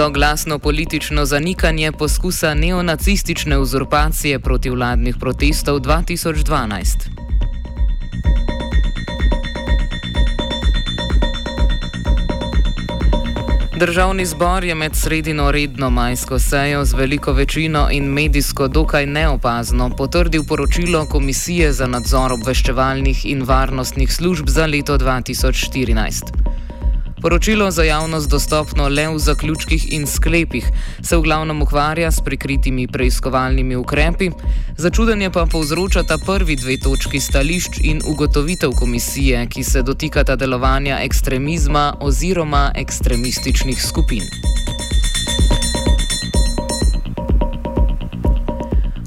Soglasno politično zanikanje poskusa neonacistične uzurpacije protivladnih protestov 2012. Državni zbor je med sredino redno majsko sejo z veliko večino in medijsko dokaj neopazno potrdil poročilo Komisije za nadzor obveščevalnih in varnostnih služb za leto 2014. Poročilo za javnost dostopno le v zaključkih in sklepih se v glavnem ukvarja s prikritimi preiskovalnimi ukrepi, začudenje pa povzročata prvi dve točki stališč in ugotovitev komisije, ki se dotikata delovanja ekstremizma oziroma ekstremističnih skupin.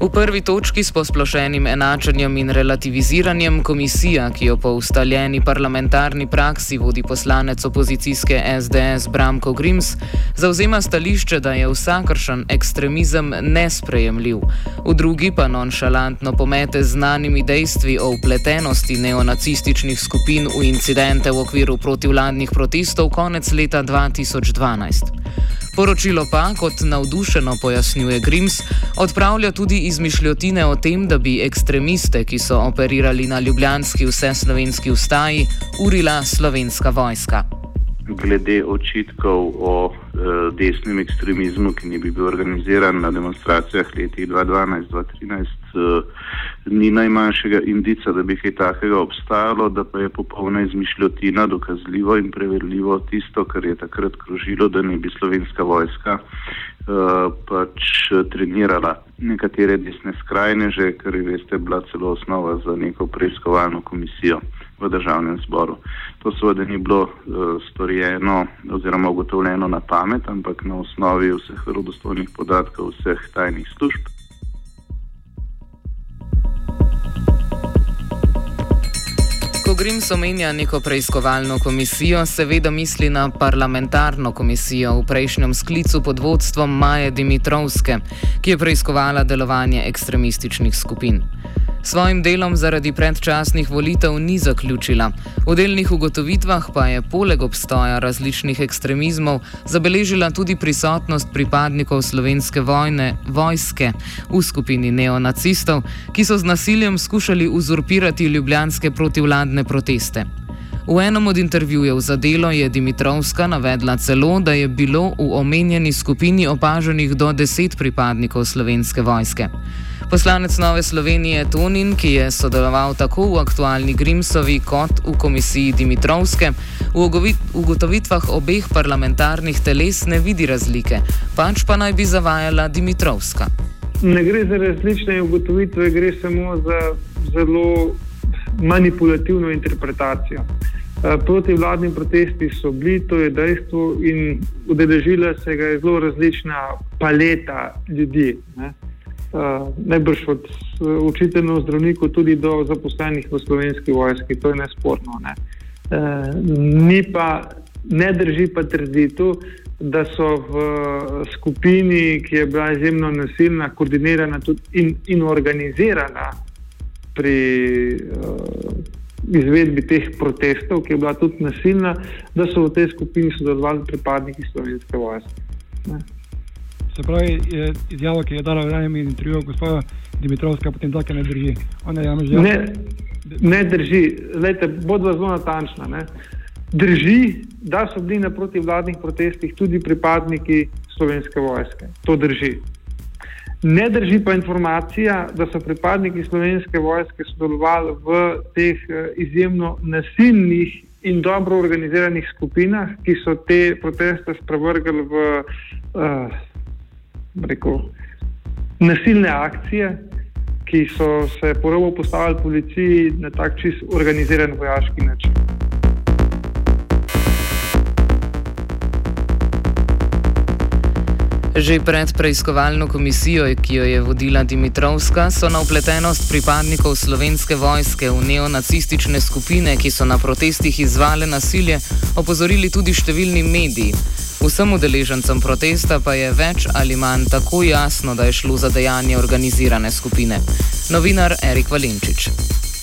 V prvi točki s posplošenim enačanjem in relativiziranjem komisija, ki jo po ustaljeni parlamentarni praksi vodi poslanec opozicijske SDS Bramko Grims, zauzema stališče, da je vsakršen ekstremizem nesprejemljiv. V drugi pa nonšalantno pomete z znanimi dejstvi o upletenosti neonacističnih skupin v incidente v okviru protivladnih protestov konec leta 2012. Poročilo pa, kot navdušeno pojasnjuje Grims, odpravlja tudi izmišljotine o tem, da bi ekstremiste, ki so operirali na ljubljanski vseslovenski ustaji, urila slovenska vojska. Glede očitkov o e, desnem ekstremizmu, ki ni bil organiziran na demonstracijah letih 2012-2013, e, ni najmanjšega indica, da bi kaj takega obstajalo, da pa je popolna izmišljotina dokazljivo in preverljivo tisto, kar je takrat krožilo, da ne bi slovenska vojska pač trenirala nekatere desne skrajneže, kar je, veste, bila celo osnova za neko preiskovalno komisijo v državnem zboru. To seveda ni bilo uh, storjeno oziroma ugotovljeno na pamet, ampak na osnovi vseh verodostojnih podatkov vseh tajnih služb. Ko Grims omenja neko preiskovalno komisijo, seveda misli na parlamentarno komisijo v prejšnjem sklicu pod vodstvom Maje Dimitrovske, ki je preiskovala delovanje ekstremističnih skupin. Svojim delom zaradi predčasnih volitev ni zaključila. V delnih ugotovitvah pa je poleg obstoja različnih ekstremizmov zabeležila tudi prisotnost pripadnikov slovenske vojne, vojske v skupini neonacistov, ki so z nasiljem skušali uzurpirati ljubljanske protivladne proteste. V enem od intervjujev za delo je Dimitrovska navedla celo, da je bilo v omenjeni skupini opaženih do deset pripadnikov slovenske vojske. Poslanec Nove Slovenije Tonin, ki je sodeloval tako v aktualni Grimsovi kot v komisiji Dimitrovske, v ugotovitvah obeh parlamentarnih teles ne vidi razlike, pač pa naj bi zavajala Dimitrovska. Ne gre za različne ugotovitve, gre samo za zelo manipulativno interpretacijo. Eh, Protivladni protesti so bili, to je dejstvo, in udeležila se ga je zelo različna paleta ljudi. Ne najbrž od učiteljev, zdravnikov, tudi do zaposlenih v slovenski vojski, to je nesporno. Ne. Ni pa, ne drži pa trditev, da so v skupini, ki je bila izjemno nasilna, koordinirana in, in organizirana pri uh, izvedbi teh protestov, ki je bila tudi nasilna, da so v tej skupini sodelovali pripadniki slovenske vojske. Ne. Se pravi, je izjava, ki je dala v enem intervjuju gospoda Dimitrovska potem tako ne drži. Ne, ne drži, Lejte, bodva zelo natančna. Ne. Drži, da so bili na protivladnih protestih tudi pripadniki slovenske vojske. To drži. Ne drži pa informacija, da so pripadniki slovenske vojske sodelovali v teh eh, izjemno nasilnih in dobro organiziranih skupinah, ki so te proteste sprevrgali v uh, rekel, nasilne akcije, ki so se porovo postavili policiji na tak čist organiziran vojaški način. Že pred preiskovalno komisijo, ki jo je vodila Dimitrovska, so na upletenost pripadnikov slovenske vojske v neonacistične skupine, ki so na protestih izvale nasilje, opozorili tudi številni mediji. Vsem udeležencem protesta pa je več ali manj tako jasno, da je šlo za dejanje organizirane skupine. Novinar Erik Valenčič.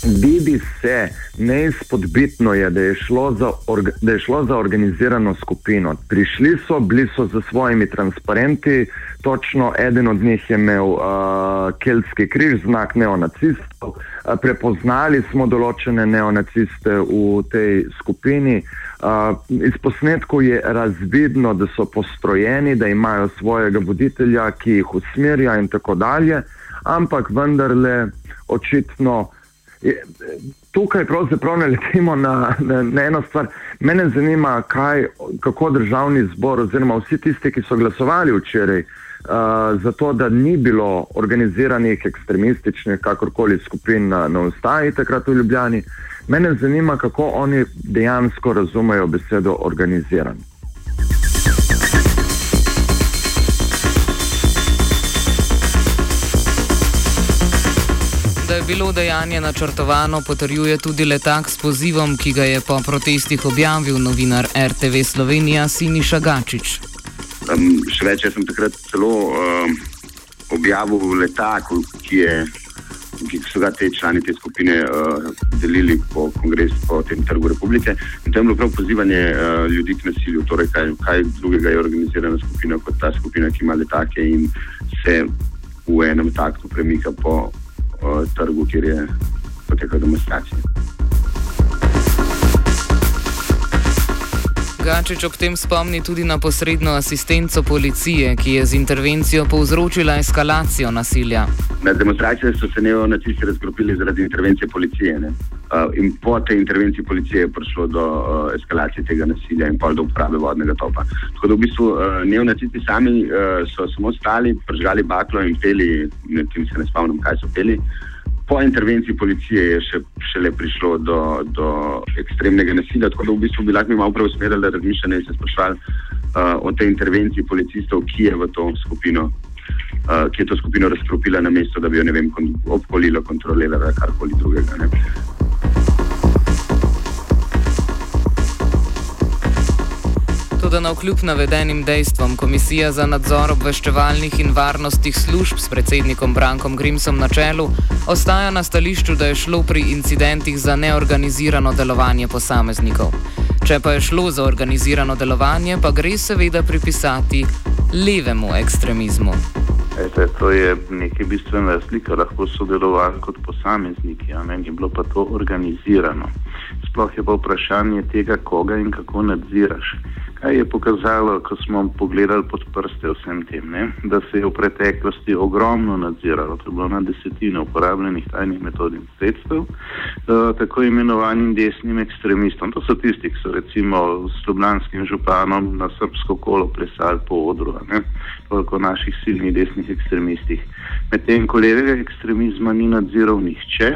Vidi se, neizpodbitno je, da je, za da je šlo za organizirano skupino. Prišli so, bili so za svojimi transparenti, točno eden od njih je imel uh, keltski križ, znak neonacistov. Uh, prepoznali smo določene neonaciste v tej skupini. Uh, iz posnetkov je razvidno, da so postrojeni, da imajo svojega voditelja, ki jih usmerja in tako dalje, ampak vendarle očitno. Tukaj pravzaprav ne letimo na, na, na eno stvar. Mene zanima, kaj, kako državni zbor oziroma vsi tisti, ki so glasovali včeraj uh, za to, da ni bilo organiziranih ekstremističnih kakorkoli skupin na, na ustaji takrat v Ljubljani. Mene zanima, kako oni dejansko razumejo besedo organiziran. Da je bilo dejanje načrtovano, potrjuje tudi letak s pozivom, ki ga je po protestih objavil novinar RTV Slovenija Siniša Gačič. Um, še več, jaz sem takrat celo um, objavil letak, ki, je, ki so ga te člani te skupine uh, delili po kongresu, po tem trgu republike. In tam je bilo prav pozivanje uh, ljudi k nasilju, torej kaj, kaj drugega je organizirana skupina kot ta skupina, ki ima letake in se v enem taktu premika po trgu, kjer je potekala demonstracija. Gačič ob tem spomni tudi na posredno asistenco policije, ki je z intervencijo povzročila eskalacijo nasilja. Na demonstracijah so se neonacisti razgropili zaradi intervencije policije. Ne? In po tej intervenciji policije je prišlo do eskalacije tega nasilja in do uporabe vodnega topa. Tako da v bistvu neonacisti sami so samo stali, pržgali baklo in peli, ne, se ne spomnim, kaj so peli. Po intervenciji policije je še, šele prišlo do, do ekstremnega nasilja, tako da v bistvu bi lahko mi malo preusmerili razmišljanje in se sprašvali uh, o tej intervenciji policistov, ki je v to skupino, uh, ki je to skupino razkropila na mesto, da bi jo ne vem, obkolila, kontrolirala, karkoli drugega. Ne. Toda na vkljub navedenim dejstvom Komisija za nadzor obveščevalnih in varnostnih služb s predsednikom Brankom Grimsom na čelu ostaja na stališču, da je šlo pri incidentih za neorganizirano delovanje posameznikov. Če pa je šlo za organizirano delovanje, pa gre seveda pripisati levemu ekstremizmu. Ete, to je nekaj bistvena razlika, lahko sodelovali kot posamezniki, a meni je bilo pa to organizirano. Sploh je pa vprašanje tega, koga in kako nadziraš. Kaj je pokazalo, ko smo pogledali pod prste vsem tem, ne? da se je v preteklosti ogromno nadziralo, to je bilo na desetine uporabljenih tajnih metod in sredstev, uh, tako imenovanim desnim ekstremistom. To so tisti, ki so recimo s Ljubljanskim županom na srpsko kolo plesali po odru, toliko naših silnih desnih ekstremistih. Medtem ko levega ekstremizma ni nadziral nihče,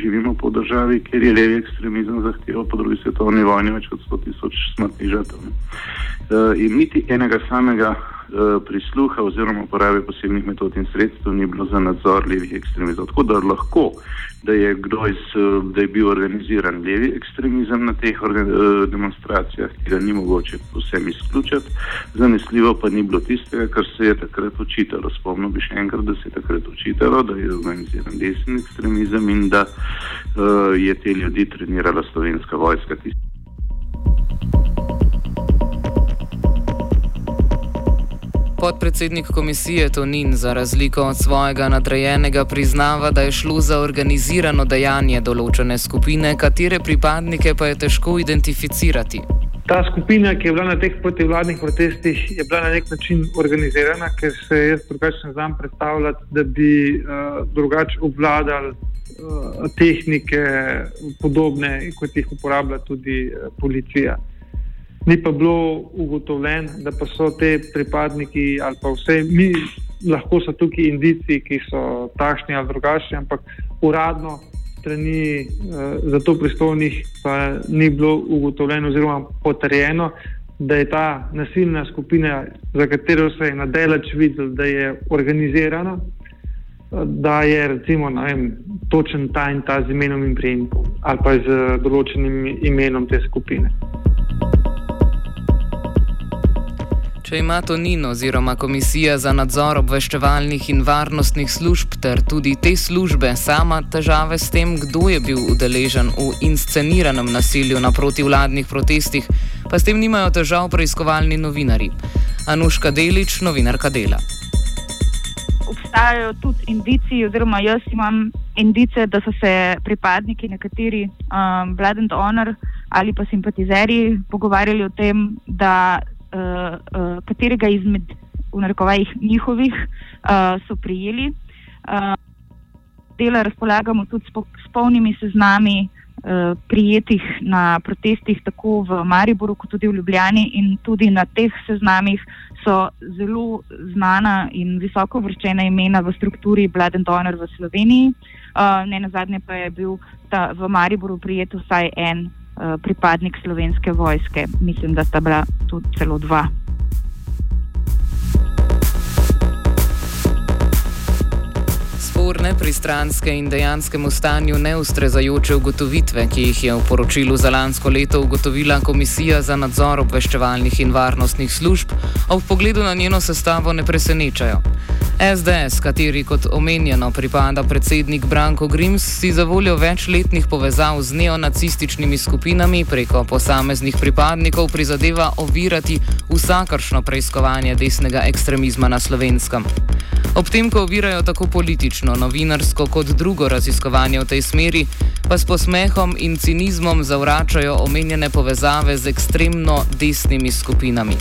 živimo po državi, kjer je levi ekstremizem zahteval po drugi svetovni vojni več kot 100 tisoč smrtnih žrtev. Uh, in niti enega samega prisluha oziroma uporabe posebnih metod in sredstev ni bilo za nadzor levih ekstremizmov. Tako da lahko da je, iz, eh, da je bil organiziran levi ekstremizem na teh eh, demonstracijah, ki ga ni mogoče vsem izključiti, zanesljivo pa ni bilo tistega, kar se je takrat očitalo. Spomnil bi še enkrat, da se je takrat očitalo, da je organiziran desni ekstremizem in da uh, je te ljudi trenirala slovenska vojska. Podpredsednik komisije Tonin za razliko od svojega nadrejenega priznava, da je šlo za organizirano dejanje določene skupine, katere pripadnike pa je težko identificirati. Ta skupina, ki je bila na teh protivladnih protestih, je bila na nek način organizirana, ker se jaz drugače ne znam predstavljati, da bi uh, drugače obvladali uh, tehnike, podobne kot jih uporablja tudi uh, policija. Ni pa bilo ugotovljeno, da pa so te pripadniki ali pa vse mi, lahko so tukaj indici, ki so takšni ali drugačni, ampak uradno strani uh, za to pristojnih pa ni bilo ugotovljeno oziroma potrjeno, da je ta nasilna skupina, za katero se je nadelač videl, da je organizirana, da je recimo vem, točen ta in ta z imenom in prijemkom ali pa z določenim imenom te skupine. Če ima Tonin oziroma Komisija za nadzor obveščevalnih in varnostnih služb ter tudi te službe sama težave s tem, kdo je bil udeležen v insceniranem nasilju na protivladnih protestih, pa s tem nimajo težav preiskovalni novinari. Anuška Delič, novinarka Dela. Obstajajo tudi indici, oziroma jaz imam indice, da so se pripadniki nekateri um, Blood and Honor ali pa simpatizeri pogovarjali o tem, da uh, katerega izmed narekovajih njihovih uh, so prijeli. Uh, dela razpolagamo tudi s polnimi seznami uh, prijetih na protestih, tako v Mariboru, kot tudi v Ljubljani, in tudi na teh seznamih so zelo znana in visoko vrščena imena v strukturi Blood and Honor v Sloveniji. Uh, ne na zadnje pa je bil ta, v Mariboru prijet vsaj en pripadnik slovenske vojske. Mislim, da sta bila tudi celo dva. Sporne, pristranske in dejanskemu stanju neustrezajoče ugotovitve, ki jih je v poročilu za lansko leto ugotovila Komisija za nadzor obveščevalnih in varnostnih služb, ob pogledu na njeno sestavo ne presenečajo. SDS, kateri kot omenjeno pripada predsednik Branko Grims, si za voljo večletnih povezav z neonacističnimi skupinami preko posameznih pripadnikov prizadeva ovirati vsakršno preiskovanje desnega ekstremizma na slovenskem. Ob tem, ko ovirajo tako politično, novinarsko kot drugo raziskovanje v tej smeri, pa s posmehom in cinizmom zavračajo omenjene povezave z ekstremno desnimi skupinami.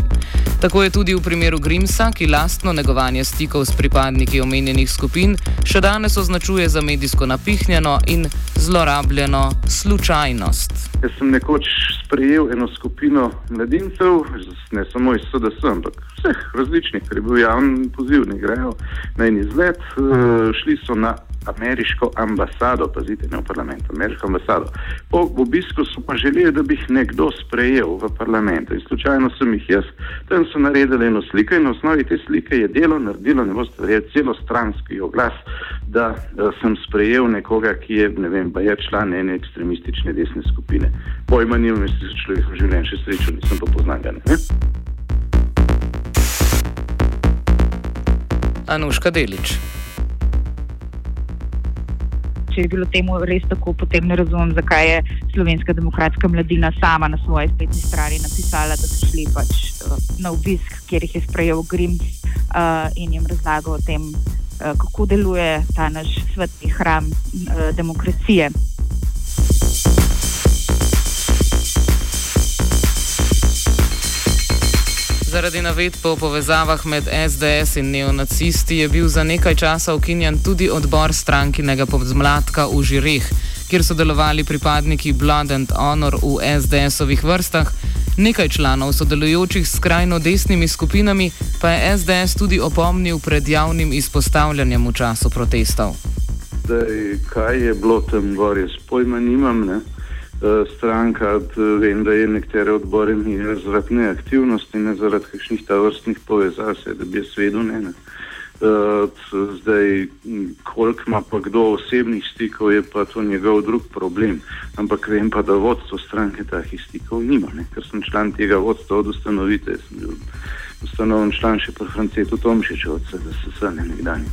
Tako je tudi v primeru Grimsa, ki lastno negovanje stikov s pripadniki omenjenih skupin še danes označuje za medijsko napihnjeno in zlorabljeno slučajnost. Jaz sem nekoč sprejel eno skupino mladincev, ne samo iz SDS, ampak vseh različnih, ker je bil javni poziv, ne grejo na en izlet, uh, šli so na ameriško ambasado, pazite, ne v parlament, ameriško ambasado. Po obisku so pa želeli, da bi jih nekdo sprejel v parlamentu in slučajno sem jih jaz. Tam so naredili eno sliko in na osnovi te slike je delo naredilo, ne boste verjeli, celo stranski oglas, da, da sem sprejel nekoga, ki je, ne vem, pa je član ene ekstremistične desne skupine. Pojma nimam, jaz sem človek v življenju še srečo, nisem pa poznan ga. Anuška Delič če je bilo temu res tako, potem ne razumem, zakaj je slovenska demokratska mladina sama na svoji spletni strani napisala, da so šli pač uh, na obisk, kjer jih je sprejel Grim uh, in jim razlagal o tem, uh, kako deluje ta naš svetni hram uh, demokracije. Zaradi navedb o povezavah med SDS in neonacisti je bil za nekaj časa ukinjen tudi odbor strankinega podzmladka v Žireh, kjer so delovali pripadniki Blood and Honor v SDS-ovih vrstah. Nekaj članov sodelujočih s skrajno desnimi skupinami pa je SDS tudi opomnil pred javnim izpostavljanjem v času protestov. Zdaj, kaj je bilo tam gore, spojma nimam. Ne? Eh, stranka, vem, da je nekatere odbore imela zaradi neaktivnosti, ne zaradi kakšnih ta vrstnih povezav, se, da bi jaz vedel, ne. ne. Uh, zdaj, koliko ima pa kdo osebnih stikov, je pa to njegov drug problem. Ampak vem pa, da vodstvo stranke takih stikov nima, ne? ker sem član tega vodstva od ustanovitve. Sem bil ustanovljen član še pri Francetu Tomšiču, od SSS, ne nekdanje.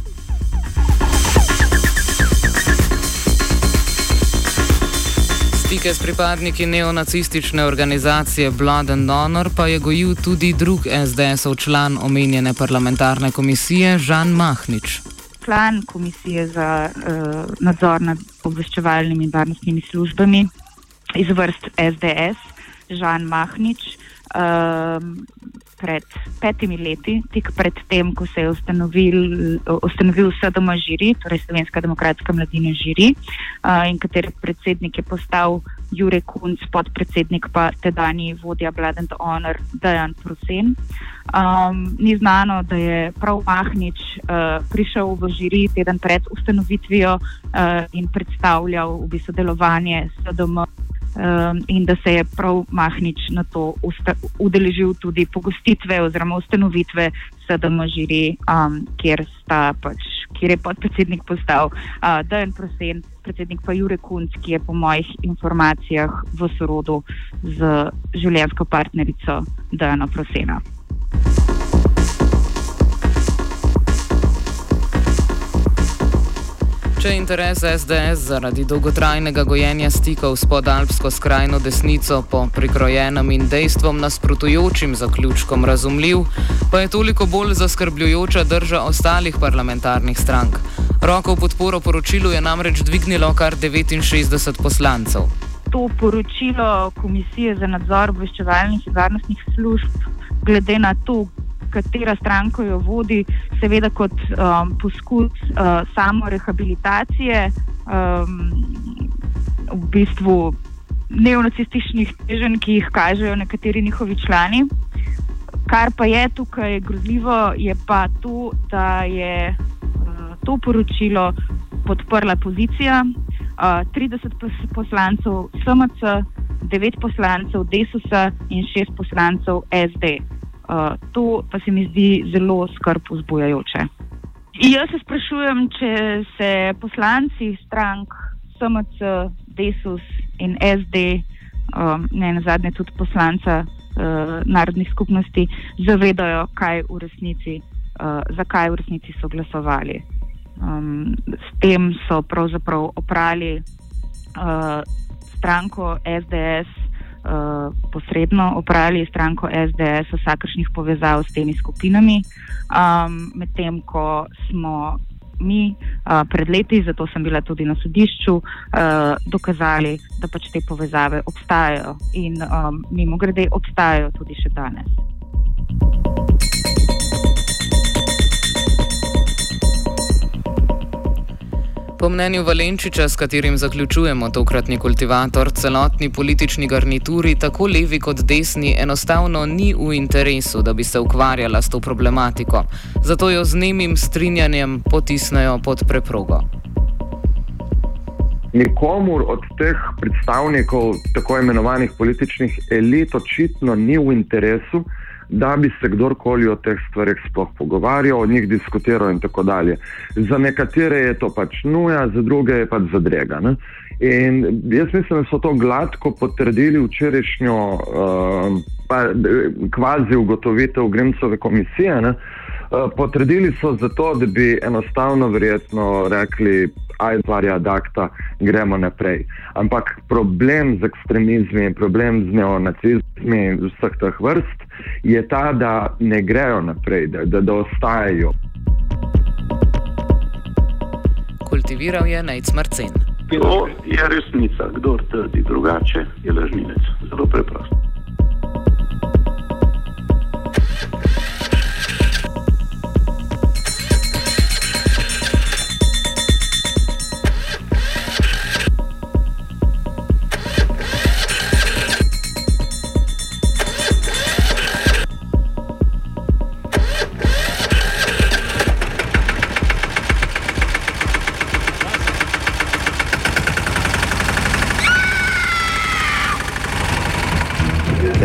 Stike s pripadniki neonacistične organizacije Blood and Honor pa je gojil tudi drug SDS-ov član omenjene parlamentarne komisije Žan Mahnič. Član komisije za uh, nadzor nad obveščevalnimi in varnostnimi službami iz vrst SDS, Žan Mahnič. Um, pred petimi leti, tik pred tem, ko se je ustanovil, ustanovil SDM žiri, torej Slovenska demokratska mladina žiri, uh, in kater predsednik je postal Jure Kunc, podpredsednik pa tedajni vodja Blood and Honor Dejan Prusen. Um, ni znano, da je prav Mahnič uh, prišel v žiri teden pred ustanovitvijo uh, in predstavljal v bistvu delovanje SDM um, in da se je prav Mahnič na to udeležil tudi pogostitve oziroma ustanovitve SDM žiri, um, kjer, pač, kjer je podpredsednik postal uh, Dejan Prosen, predsednik pa Jure Kunc, ki je po mojih informacijah v sorodu z življenjsko partnerico Dejana Prosena. Če je interes SDS zaradi dolgotrajnega gojenja stikov s podalpsko skrajno desnico po prikrojenem in dejstvom nasprotujočim zaključkom razumljiv, pa je toliko bolj zaskrbljujoča drža ostalih parlamentarnih strank. Roko v podporo poročilu je namreč dvignilo kar 69 poslancev. To poročilo Komisije za nadzor obveščevalnih in varnostnih služb, glede na to, katera stranka jo vodi, seveda kot um, poskus uh, samo rehabilitacije, um, v bistvu neonacističnih teženj, ki jih kažejo nekateri njihovi člani. Kar pa je tukaj grozljivo, je pa to, da je uh, to poročilo podprla pozicija, uh, 30 poslancev SMC, 9 poslancev DSS in 6 poslancev SD. Uh, to pa se mi zdi zelo skrb vzbujajoče. Jaz se sprašujem, če se poslanci strank SMC, DESUS in SD, um, ne na zadnje tudi poslanca uh, narodnih skupnosti, zavedajo, kaj v resnici, uh, zakaj v resnici so glasovali. Um, s tem so pravzaprav oprali uh, stranko SDS. Eh, posredno opravili stranko SDS vsakršnih povezav s temi skupinami, um, medtem ko smo mi uh, pred leti, zato sem bila tudi na sodišču, uh, dokazali, da pač te povezave obstajajo in um, mimo grede obstajajo tudi še danes. Po mnenju Valenčiča, s katerim zaključujemo tokratni kultivator, celotni politični garnituri, tako levi kot desni, enostavno ni v interesu, da bi se ukvarjala s to problematiko. Zato jo z nemim strinjanjem potisnejo pod preprogo. Nikomur od teh predstavnikov tako imenovanih političnih elit očitno ni v interesu, da bi se kdorkoli o teh stvarih sploh pogovarjal, o njih diskutiral in tako dalje. Za nekatere je to pač nuja, za druge je pač zadrega. Ne? In jaz mislim, da so to gladko potrdili včerajšnjo uh, kvazi ugotovitev Grimsove komisije. Ne? Uh, potrdili so zato, da bi enostavno verjetno rekli, aj zvarja dakta, gremo naprej. Ampak problem z ekstremizmi, problem z neonacizmi vseh teh vrst je ta, da ne grejo naprej, da, da, da ostajajo. Kultiviral je najcmrcen. To je resnica. Kdo trdi drugače, je lažnivec. Zelo preprosto.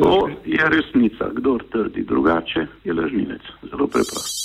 To je resnica. Kdor trdi drugače, je lažnivec. Zelo preprosto.